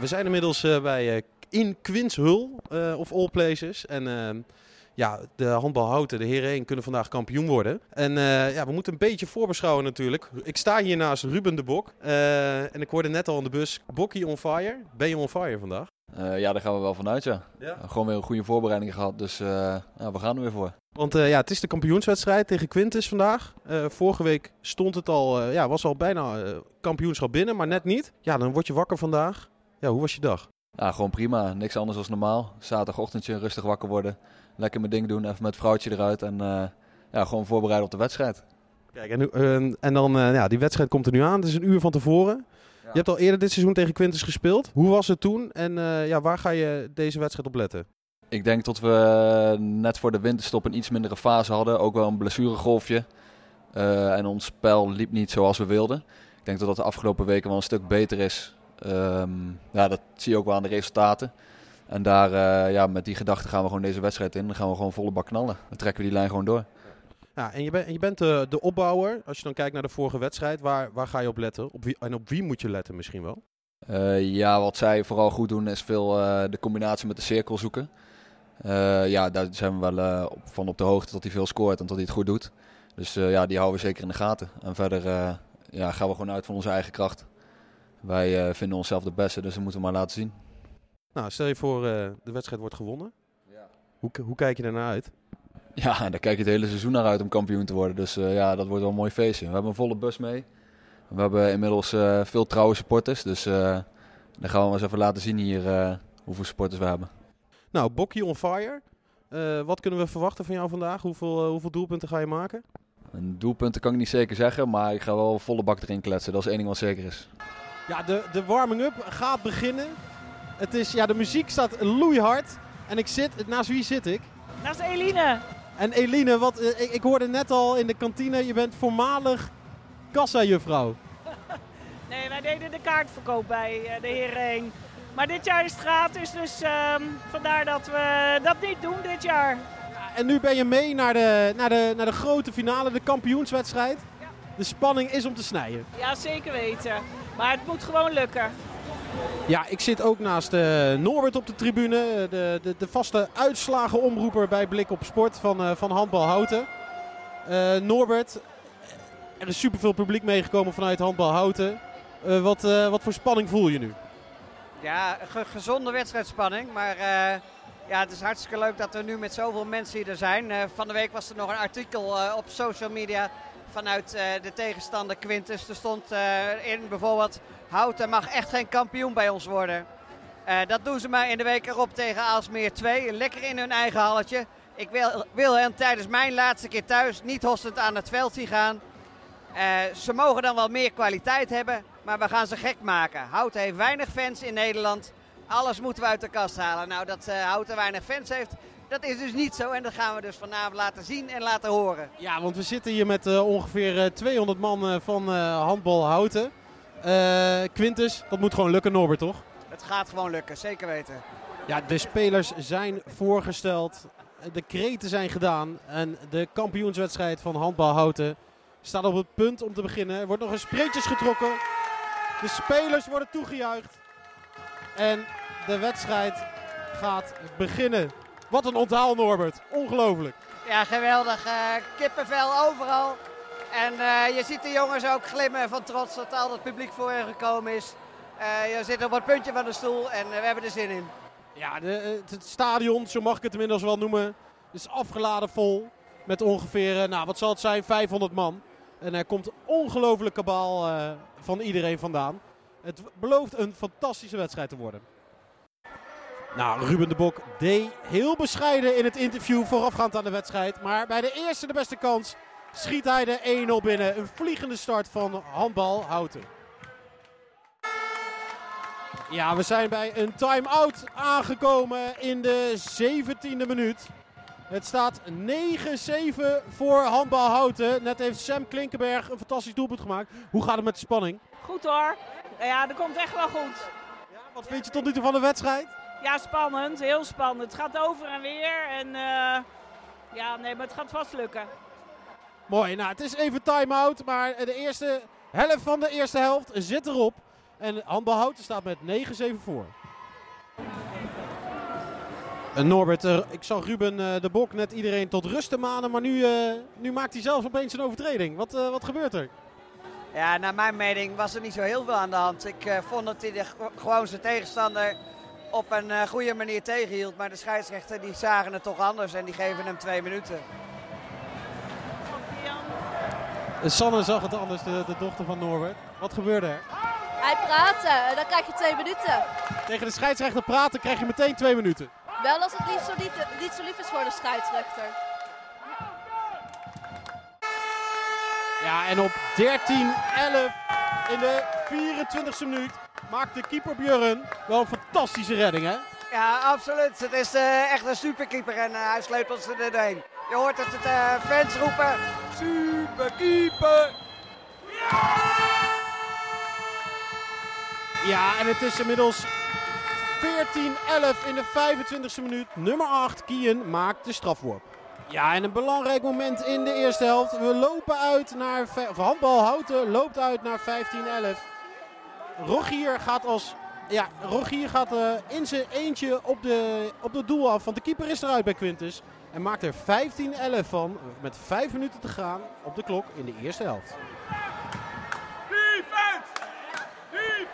we zijn inmiddels eh, bij eh, in Quinshul eh, of all places. En ehm, ja, de handbalhouten, de heren 1, kunnen vandaag kampioen worden. En ja, we moeten een beetje voorbeschouwen natuurlijk. Ik sta hier naast Ruben de Bok. en ik hoorde net al in de bus, Bokkie on fire. Ben je on fire vandaag? Ja, daar gaan we wel vanuit, ja. Ja. Gewoon weer een goede voorbereiding gehad, dus ja, we gaan er weer voor. Want ja, het is de kampioenswedstrijd tegen Quintus vandaag. Vorige week stond het al, ja, was al bijna kampioenschap binnen, maar net niet. Ja, dan word je wakker vandaag. Ja, hoe was je dag? Ja, gewoon prima. Niks anders dan normaal. Zaterdagochtendje rustig wakker worden. Lekker mijn ding doen, even met het vrouwtje eruit. En eh, ja, gewoon voorbereiden op de wedstrijd. Kijk, en, nu, eh, en dan, eh, ja, die wedstrijd komt er nu aan. Het is een uur van tevoren. Je hebt al eerder dit seizoen tegen Quintus gespeeld. Hoe was het toen en eh, ja, waar ga je deze wedstrijd op letten? Ik denk dat we net voor de winterstop een iets mindere fase hadden. Ook wel een blessuregolfje. En ons spel liep niet zoals we wilden. Ik denk dat dat de afgelopen weken wel een stuk beter is. Ehm, ja, dat zie je ook wel aan de resultaten. En daar, eh, ja, met die gedachte gaan we gewoon deze wedstrijd in. Dan gaan we gewoon volle bak knallen. Dan trekken we die lijn gewoon door. Ja, en je, bent je bent de, de opbouwer. Als je dan kijkt naar de vorige wedstrijd, waar, waar ga je op letten? Op wie, en op wie moet je letten misschien wel? Eh, ja, wat zij vooral goed doen is veel eh, de combinatie met de cirkel zoeken. Eh, ja, daar zijn we wel eh, op, van op de hoogte dat hij veel scoort en dat hij het goed doet. Dus eh, ja, die houden we zeker in de gaten. En verder eh, ja, gaan we gewoon uit van onze eigen kracht. Wij eh, vinden onszelf de beste, dus dat moeten we maar laten zien. Nou, stel je voor eh, de wedstrijd wordt gewonnen. Hoe, k- hoe kijk je daarna uit? Ja, daar kijk je het hele seizoen naar uit om kampioen te worden. Dus eh, ja, dat wordt wel een mooi feestje. We hebben een volle bus mee. We hebben inmiddels veel trouwe supporters. Dus eh, dan gaan we eens even laten zien hier hoeveel supporters we hebben. Nou, Bokkie on fire. Wat kunnen we verwachten van jou vandaag? Hoeveel, hoeveel doelpunten ga je maken? Een doelpunten kan ik niet zeker zeggen, maar ik ga wel volle bak erin kletsen. Dat is één ding wat zeker is. Ja, de, de warming-up gaat beginnen. Het is, ja, de muziek staat loeihard. En ik zit, naast wie zit ik? Naast Eline. En Eline, wat, eh, ik, ik hoorde net al in de kantine, je bent voormalig kassajuffrouw. Nee, wij deden de kaartverkoop bij eh, de Heren. Maar dit jaar is het gratis, dus ehm, vandaar dat we dat niet doen dit jaar. En nu ben je mee naar de, naar de, naar de grote finale, de kampioenswedstrijd. De spanning is om te snijden. Ja, zeker weten. Maar het moet gewoon lukken. Ja, ik zit ook naast eh, Norbert op de tribune. De, de, de vaste uitslagenomroeper bij Blik op Sport van, eh, van Handbal Houten. Eh, Norbert, er is superveel publiek meegekomen vanuit Handbal Houten. Eh, wat, eh, wat voor spanning voel je nu? Ja, ge- gezonde wedstrijdspanning. Maar eh, ja, het is hartstikke leuk dat er nu met zoveel mensen hier er zijn. Eh, van de week was er nog een artikel eh, op social media vanuit eh, de tegenstander Quintus. Er stond eh, in bijvoorbeeld, Houten mag echt geen kampioen bij ons worden. Eh, dat doen ze maar in de week erop tegen Aalsmeer 2. Lekker in hun eigen halletje. Ik wil, wil hen tijdens mijn laatste keer thuis niet hostend aan het veld zien gaan. Ze mogen dan wel meer kwaliteit hebben, maar we gaan ze gek maken. Houten heeft weinig fans in Nederland. Alles moeten we uit de kast halen. Nou, dat Houten weinig fans heeft, dat is dus niet zo. En dat gaan we dus vanavond laten zien en laten horen. Ja, want we zitten hier met eh, ongeveer eh, 200 man eh, van eh, Handbal Houten. Eh, Quintus, dat moet gewoon lukken Norbert, toch? Het gaat gewoon lukken, zeker weten. Ja, de spelers zijn voorgesteld. De kreten zijn gedaan. En de kampioenswedstrijd van Handbal Houten staat op het punt om te beginnen. Er wordt nog een spreetjes getrokken. De spelers worden toegejuicht. En de wedstrijd gaat beginnen. Wat een onthaal, Norbert. Ongelooflijk. Ja, geweldig. eh, kippenvel overal. En eh, je ziet de jongens ook glimmen van trots dat al het publiek voor hen gekomen is. Eh, je zit op het puntje van de stoel en we hebben er zin in. Ja, de, het, stadion, zo mag ik het inmiddels wel noemen, is afgeladen vol. Met ongeveer, nou wat zal het zijn, 500 man. En er komt ongelooflijk kabaal van iedereen vandaan. Het belooft een fantastische wedstrijd te worden. Nou, Ruben de Bok deed heel bescheiden in het interview voorafgaand aan de wedstrijd. Maar bij de eerste de beste kans schiet hij de 1-0 binnen. Een vliegende start van handbal Houten. Ja, we zijn bij een time-out aangekomen in de 17e minuut. Het staat 9-7 voor handbal Houten. Net heeft Sam Klinkenberg een fantastisch doelpunt gemaakt. Hoe gaat het met de spanning? Goed hoor. Ja, dat komt echt wel goed. Wat vind je tot nu toe van de wedstrijd? Ja, spannend. Heel spannend. Het gaat over en weer. En eh, ja, nee, maar het gaat vast lukken. Mooi, nou het is even time-out, maar de eerste helft van de eerste helft zit erop. En handbalhouten staat met 9-7 voor. En Norbert, ik zag Ruben eh, de Bok net iedereen tot rust te manen. Maar nu, eh, nu maakt hij zelf opeens een overtreding. Wat, eh, wat gebeurt er? Ja, naar mijn mening was er niet zo heel veel aan de hand. Ik eh, vond dat hij de, gewoon zijn tegenstander op een eh, goede manier tegenhield. Maar de scheidsrechter die zagen het toch anders en die geven hem twee minuten. Sanne zag het anders, de, de dochter van Norbert. Wat gebeurde er? Hij praatte en dan krijg je twee minuten. Tegen de scheidsrechter praten krijg je meteen twee minuten. Wel als het niet zo, niet, niet zo lief is voor de scheidsrechter. Ja, en op 13-11 in de 24e minuut maakt de keeper Björn wel een fantastische redding, hè? Ja, absoluut. Het is eh, echt een superkeeper en eh, hij sleutelt ze er doorheen. Je hoort het, het eh, fans roepen, superkeeper! Ja, en het is inmiddels 14-11 in de 25e minuut. Nummer 8, Kien, maakt de strafworp. Ja, en een belangrijk moment in de eerste helft. We lopen uit naar... Of handbal Houten loopt uit naar 15-11. Rogier gaat als... Ja, Rogier gaat eh, in zijn eentje op de, op de doel af. Want de keeper is eruit bij Quintus. En maakt er 15-11 van. Met 5 minuten te gaan op de klok in de eerste helft.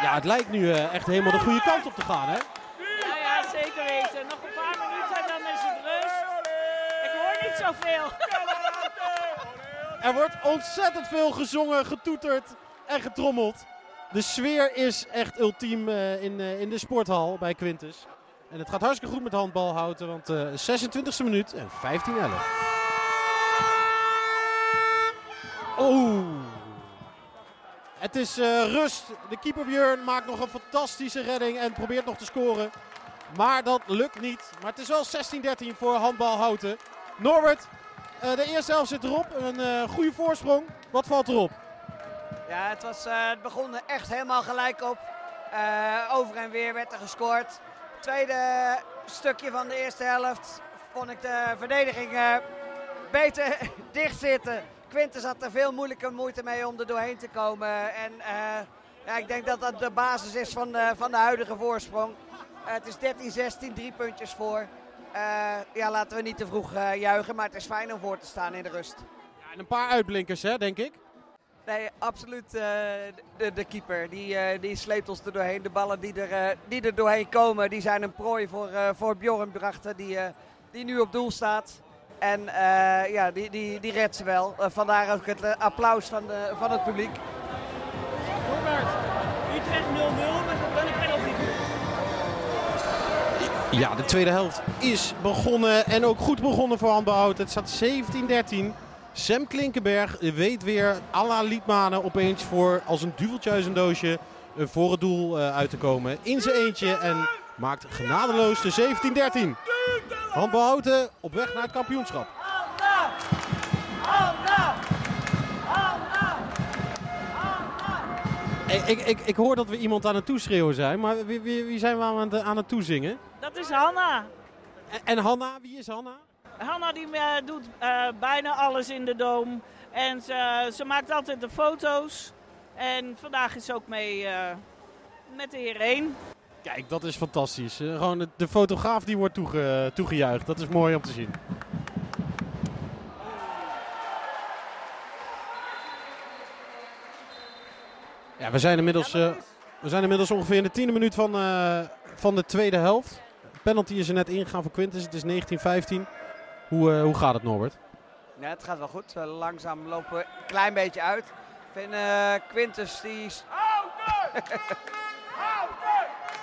Ja, het lijkt nu eh, echt helemaal de goede kant op te gaan, hè? Ja, ja, zeker weten. Nog een paar minuten en dan is het rust. Ik hoor niet zoveel. Er wordt ontzettend veel gezongen, getoeterd en getrommeld. De sfeer is echt ultiem eh, in, eh, in de sporthal bij Quintus. En het gaat hartstikke goed met handbal houden, want eh 26e minuut en 15-11. Oeh. Het is eh, rust. De keeper Björn maakt nog een fantastische redding en probeert nog te scoren. Maar dat lukt niet. Maar het is wel 16-13 voor handbal houten. Norbert, eh, de eerste helft zit erop. Een eh, goede voorsprong. Wat valt erop? Ja, het, was, eh, het begon echt helemaal gelijk op. Eh, over en weer werd er gescoord. Tweede stukje van de eerste helft vond ik de verdediging eh, beter dicht zitten. Quintus had er veel moeilijke moeite mee om er doorheen te komen. En ja, ik denk dat dat de basis is van de, van de huidige voorsprong. Het is 13-16, drie puntjes voor. Ja, laten we niet te vroeg juichen, maar het is fijn om voor te staan in de rust. Ja, en een paar uitblinkers, hè, denk ik. Nee, absoluut eh, de, de keeper. Die, eh, die sleept ons er doorheen. De ballen die er, eh, die er doorheen komen, die zijn een prooi voor, eh voor Bjorn Brachten, die, eh, die nu op doel staat. En eh, ja, die, die, die redt ze wel. Vandaar ook het applaus van, de, van het publiek. Robert, Utrecht 0-0 met een penalty. Ja, de tweede helft is begonnen en ook goed begonnen voor handbalhout. Het staat 17-13. Sam Klinkenberg weet weer à la Liedmanen opeens voor als een duveltje uit een doosje eh, voor het doel eh, uit te komen. In zijn eentje en maakt genadeloos de 17-13. Handbalhouten op weg naar het kampioenschap. Ik, ik, ik, ik hoor dat we iemand aan het toeschreeuwen zijn, maar wie, wie, wie zijn we aan het, aan het toezingen? Dat is Hanna. En, en Hanna, wie is Hanna? Hanna die eh, doet eh, bijna alles in de doom. En ze, ze maakt altijd de foto's. En vandaag is ze ook mee eh, met de heer 1. Kijk, dat is fantastisch. Gewoon de, de fotograaf die wordt toege, toegejuicht. Dat is mooi om te zien. Ja, we zijn inmiddels, we zijn inmiddels ongeveer in de tiende minuut van, van de tweede helft. Penalty is er net ingegaan voor Quintus. Het is 19-15. Hoe, eh, hoe gaat het, Norbert? Ja, het gaat wel goed. Eh, langzaam lopen we een klein beetje uit. Ik vind eh, Quintus die... is-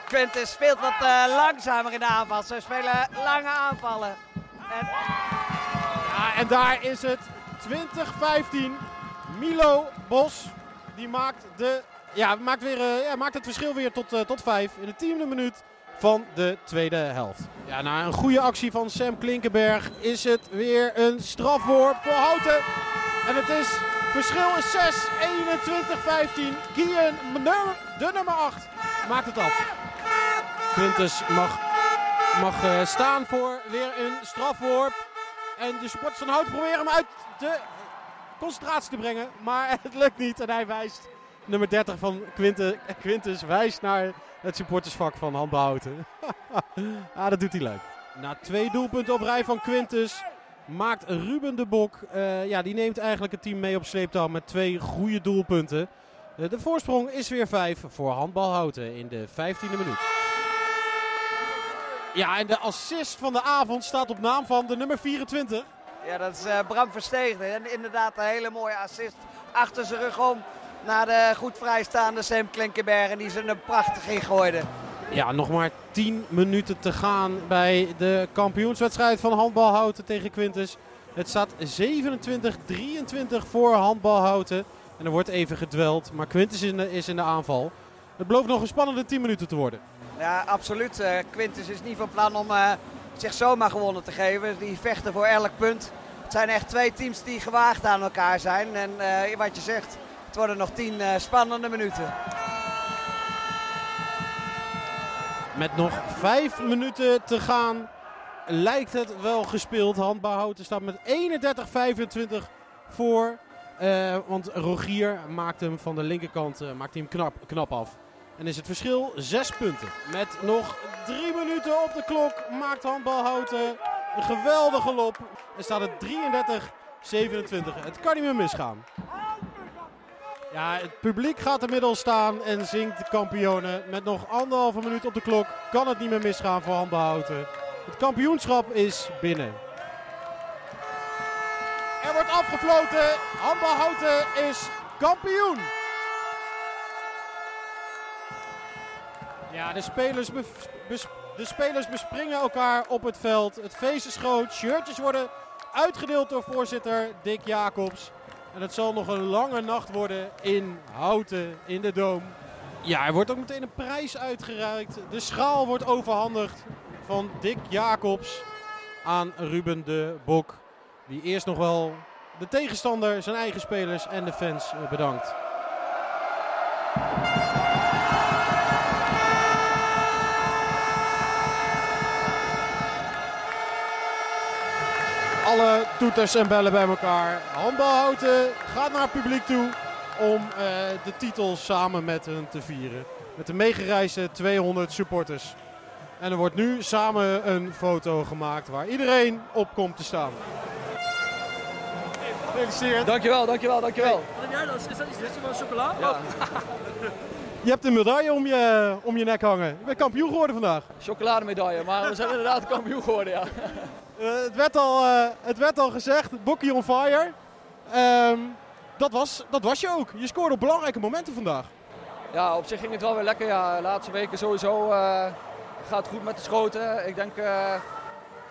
Quintus speelt wat eh, langzamer in de aanval. Ze spelen lange aanvallen. En Ja, en daar is het 2015. Milo Bos. Die maakt, de, ja, maakt, weer, eh, ja, maakt het verschil weer tot, tot 5 in de tiende minuut van de tweede helft. Ja, na een goede actie van Sam Klinkenberg is het weer een strafworp voor Houten. En het is, verschil is 6, 21, 15. Kian, de nummer 8, maakt het af. Quintus mag, mag eh, staan voor weer een strafworp. En de supporters van Hout proberen hem uit de concentratie te brengen. Maar het lukt niet en hij wijst nummer 30 van Quintus, wijst naar het supportersvak van Handbehouten. ah, dat doet hij leuk. Na twee doelpunten op rij van Quintus maakt Ruben de Bok. eh, ja, die neemt eigenlijk het team mee op sleeptouw met twee goede doelpunten. Eh, de voorsprong is weer 5 voor Handbalhouten in de 15e minuut. Ja, en de assist van de avond staat op naam van de nummer 24. Ja, dat is eh, Bram Verstegen. En inderdaad een hele mooie assist achter zijn rug om naar de goed vrijstaande Sam Klinkenberg. En die ze er prachtig in gooide. Ja, nog maar 10 minuten te gaan bij de kampioenswedstrijd van Handbalhouten tegen Quintus. Het staat 27-23 voor Handbalhouten. En er wordt even gedweld, maar Quintus is in de, is in de aanval. Het belooft nog een spannende 10 minuten te worden. Ja, absoluut. Eh, Quintus is niet van plan om eh, zich zomaar gewonnen te geven. Die vechten voor elk punt. Het zijn echt twee teams die gewaagd aan elkaar zijn. En eh, wat je zegt, het worden nog 10 eh, spannende minuten. Met nog 5 minuten te gaan lijkt het wel gespeeld. Handbalhouten staat met 31-25 voor. Eh, want Rogier maakt hem van de linkerkant eh, maakt hem knap, knap af. En is het verschil 6 punten. Met nog 3 minuten op de klok maakt Handbalhouten een geweldige lop. En staat het 33-27. Het kan niet meer misgaan. Ja, het publiek gaat inmiddels staan en zingt de kampioenen. Met nog anderhalve minuut op de klok kan het niet meer misgaan voor Handbalhouten. Het kampioenschap is binnen. Er wordt afgefloten. Handbalhouten is kampioen. Ja, de spelers, de spelers bespringen elkaar op het veld. Het feest is groot. Shirtjes worden uitgedeeld door voorzitter Dick Jacobs. En het zal nog een lange nacht worden in Houten, in de Doom. Ja, er wordt ook meteen een prijs uitgereikt. De schaal wordt overhandigd van Dick Jacobs aan Ruben de Bok. Die eerst nog wel de tegenstander, zijn eigen spelers en de fans eh, bedankt. Alle toeters en bellen bij elkaar. Handbalhouten gaat naar het publiek toe om eh, de titel samen met hen te vieren. Met de meegereisde 200 supporters. En er wordt nu samen een foto gemaakt waar iedereen op komt te staan. Gefeliciteerd. Dankjewel, dankjewel, dankjewel. Wat heb jij dan? Is dat, is dit wel chocola? Ja. Je hebt een medaille om je, om je nek hangen. Je bent kampioen geworden vandaag. Chocolademedaille, maar we zijn inderdaad kampioen geworden, ja. Eh, het, werd al, eh, het werd al gezegd, Bokkie on fire. Ehm, dat, was, dat was je ook. Je scoorde op belangrijke momenten vandaag. Ja, op zich ging het wel weer lekker. Ja, de laatste weken sowieso eh, gaat het goed met de schoten. Ik denk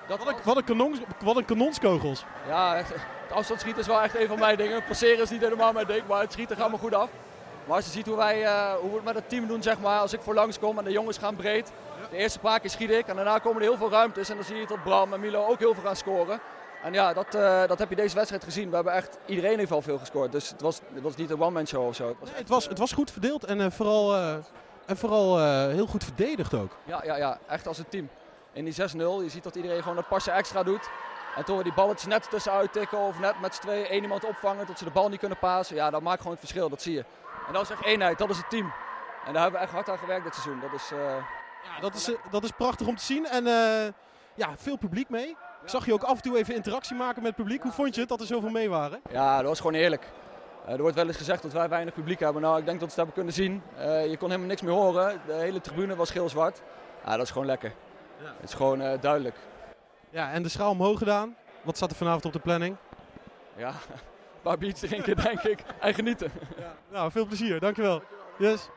dat... Wat een, wat een, kanon, wat een kanonskogels. Ja, echt, het afstandsschieten is wel echt een van mijn dingen. Passeren is niet helemaal mijn ding, maar het schieten gaat me goed af. Maar als je ziet hoe, wij, eh, hoe we het met het team doen, zeg maar, als ik voor langs kom en de jongens gaan breed. De eerste paar keer schiet ik en daarna komen er heel veel ruimtes. En dan zie je dat Bram en Milo ook heel veel gaan scoren. En ja, dat, eh, dat heb je deze wedstrijd gezien. We hebben echt, iedereen heeft al veel gescoord. Dus het was, het was niet een one-man show of zo. Het was Nee, het, was, het was goed verdeeld en eh, vooral, en vooral heel goed verdedigd ook. Ja, ja, ja, echt als een team. In die 6-0, je ziet dat iedereen gewoon een pasje extra doet. En toen we die balletjes net tussenuit tikken of net met z'n tweeën één iemand opvangen tot ze de bal niet kunnen pasen. Ja, dat maakt gewoon het verschil, dat zie je. En dat is echt eenheid, dat is het team. En daar hebben we echt hard aan gewerkt dit seizoen. Dat is, eh, Ja, dat is, eh, dat is prachtig om te zien. En eh, ja, veel publiek mee. Ik zag je ook af en toe even interactie maken met het publiek. Hoe vond je het dat er zoveel mee waren? ja, dat was gewoon eerlijk. Er wordt wel eens gezegd dat wij weinig publiek hebben. Nou, ik denk dat we het hebben kunnen zien. Je kon helemaal niks meer horen. De hele tribune was geel-zwart. Ja, dat is gewoon lekker. Het is gewoon duidelijk. Ja, en de schaal omhoog gedaan. Wat staat er vanavond op de planning? Ja, paar biertjes drinken denk ik. En genieten. Nou, veel plezier. Dankjewel. Yes.